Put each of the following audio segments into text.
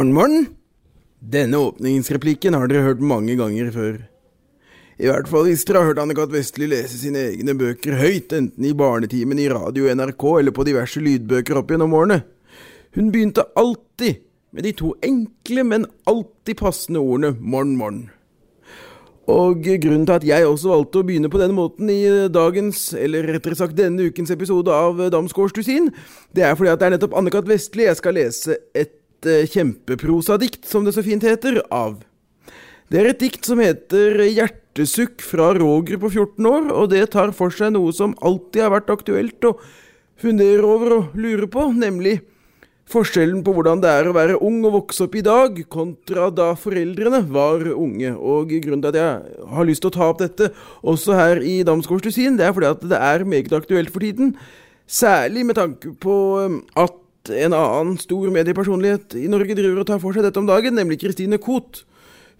Morn, morgen. Denne åpningsreplikken har dere hørt mange ganger før. I hvert fall hvis dere har hørt Anne-Kat. Vestli lese sine egne bøker høyt, enten i barnetimen i radio NRK eller på diverse lydbøker opp gjennom årene. Hun begynte alltid med de to enkle, men alltid passende ordene morn, morn. Og grunnen til at jeg også valgte å begynne på denne måten i dagens, eller rettere sagt denne ukens episode av Damsgaards dusin, det er fordi at det er nettopp Anne-Kat. Vestli jeg skal lese et uh, kjempeprosadikt, som det så fint heter, av. Det er et dikt som heter Hjertesukk fra Roger på 14 år, og det tar for seg noe som alltid har vært aktuelt å fundere over og lure på, nemlig Forskjellen på hvordan det er å være ung og vokse opp i dag, kontra da foreldrene var unge. Og grunnen til at jeg har lyst til å ta opp dette også her i Damsgårds dusin, det er fordi at det er meget aktuelt for tiden. Særlig med tanke på um, en annen stor mediepersonlighet i Norge driver og tar for seg dette om dagen, nemlig Christine Koht.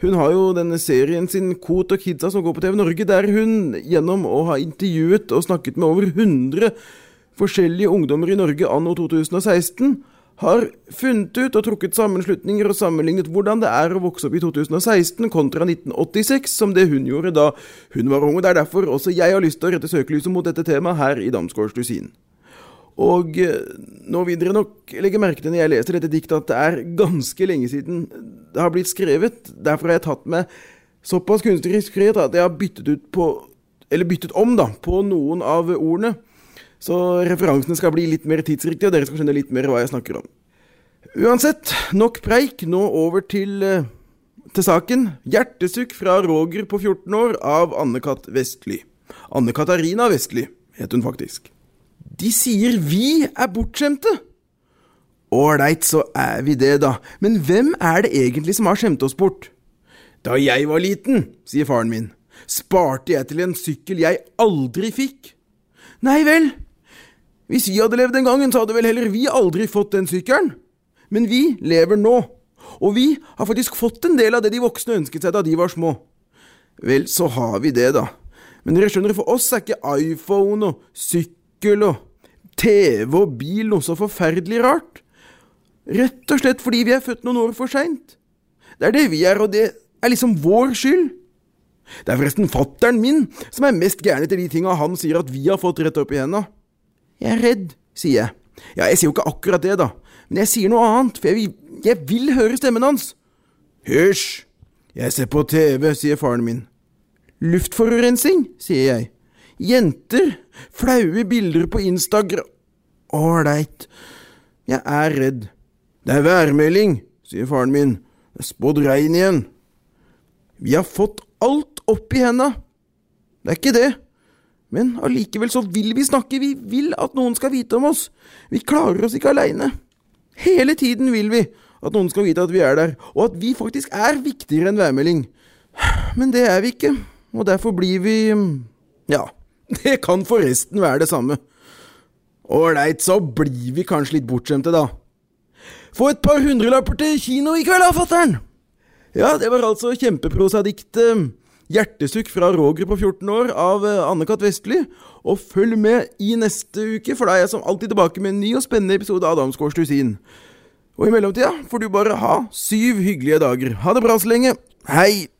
Hun har jo denne serien sin Koht og Kidsa som går på TV Norge, der hun gjennom å ha intervjuet og snakket med over 100 forskjellige ungdommer i Norge anno 2016 har funnet ut og trukket sammenslutninger og sammenlignet hvordan det er å vokse opp i 2016 kontra 1986, som det hun gjorde da hun var ung. og Det er derfor også jeg har lyst til å rette søkelyset mot dette temaet her i Damsgårds dusin. Og eh, nå vil dere nok legge merke til når jeg leser dette diktet at det er ganske lenge siden det har blitt skrevet. Derfor har jeg tatt med såpass kunstnerisk frihet at jeg har byttet på, byttet om da, på noen av ordene. Så referansene skal bli litt mer tidsriktige, og dere skal skjønne litt mer hva jeg snakker om. Uansett, nok preik. Nå over til, uh, til saken. 'Hjertesukk fra Roger på 14 år' av Anne-Kat. Vestly. Anne Katarina Vestly het hun faktisk. De sier vi er bortskjemte. Ålreit, så er vi det, da. Men hvem er det egentlig som har skjemt oss bort? Da jeg var liten, sier faren min, sparte jeg til en sykkel jeg aldri fikk. Nei vel, hvis vi hadde levd den gangen, så hadde vel heller vi aldri fått den sykkelen. Men vi lever nå, og vi har faktisk fått en del av det de voksne ønsket seg da de var små. Vel, så har vi det, da. Men dere skjønner, for oss er ikke iPhone og sykkel og TV og bil noe så forferdelig rart. Rett og slett fordi vi er født noen år for seint. Det er det vi er, og det er liksom vår skyld. Det er forresten fattern min som er mest gæren etter de tinga han sier at vi har fått rett opp i henda. Jeg er redd, sier jeg. Ja, jeg sier jo ikke akkurat det, da, men jeg sier noe annet, for jeg vil, jeg vil høre stemmen hans. Hysj, jeg ser på TV, sier faren min. Luftforurensning, sier jeg. Jenter, flaue bilder på Instagram Ålreit, jeg er redd. Det er værmelding, sier faren min. Det er spådd regn igjen. Vi har fått alt opp i henda. Det er ikke det. Men allikevel så vil vi snakke, vi vil at noen skal vite om oss. Vi klarer oss ikke aleine. Hele tiden vil vi at noen skal vite at vi er der, og at vi faktisk er viktigere enn værmelding. Men det er vi ikke, og derfor blir vi ja, det kan forresten være det samme. Ålreit, så blir vi kanskje litt bortskjemte, da. Få et par hundrelapper til kino i kveld, da, fatter'n! Ja, det var altså kjempeprosadiktet Hjertesukk fra Roger på 14 år av Anne-Kat. Vestly. Og følg med i neste uke, for da er jeg som alltid tilbake med en ny og spennende episode av Adamsgårds dusin. Og i mellomtida får du bare ha syv hyggelige dager. Ha det bra så lenge. Hei!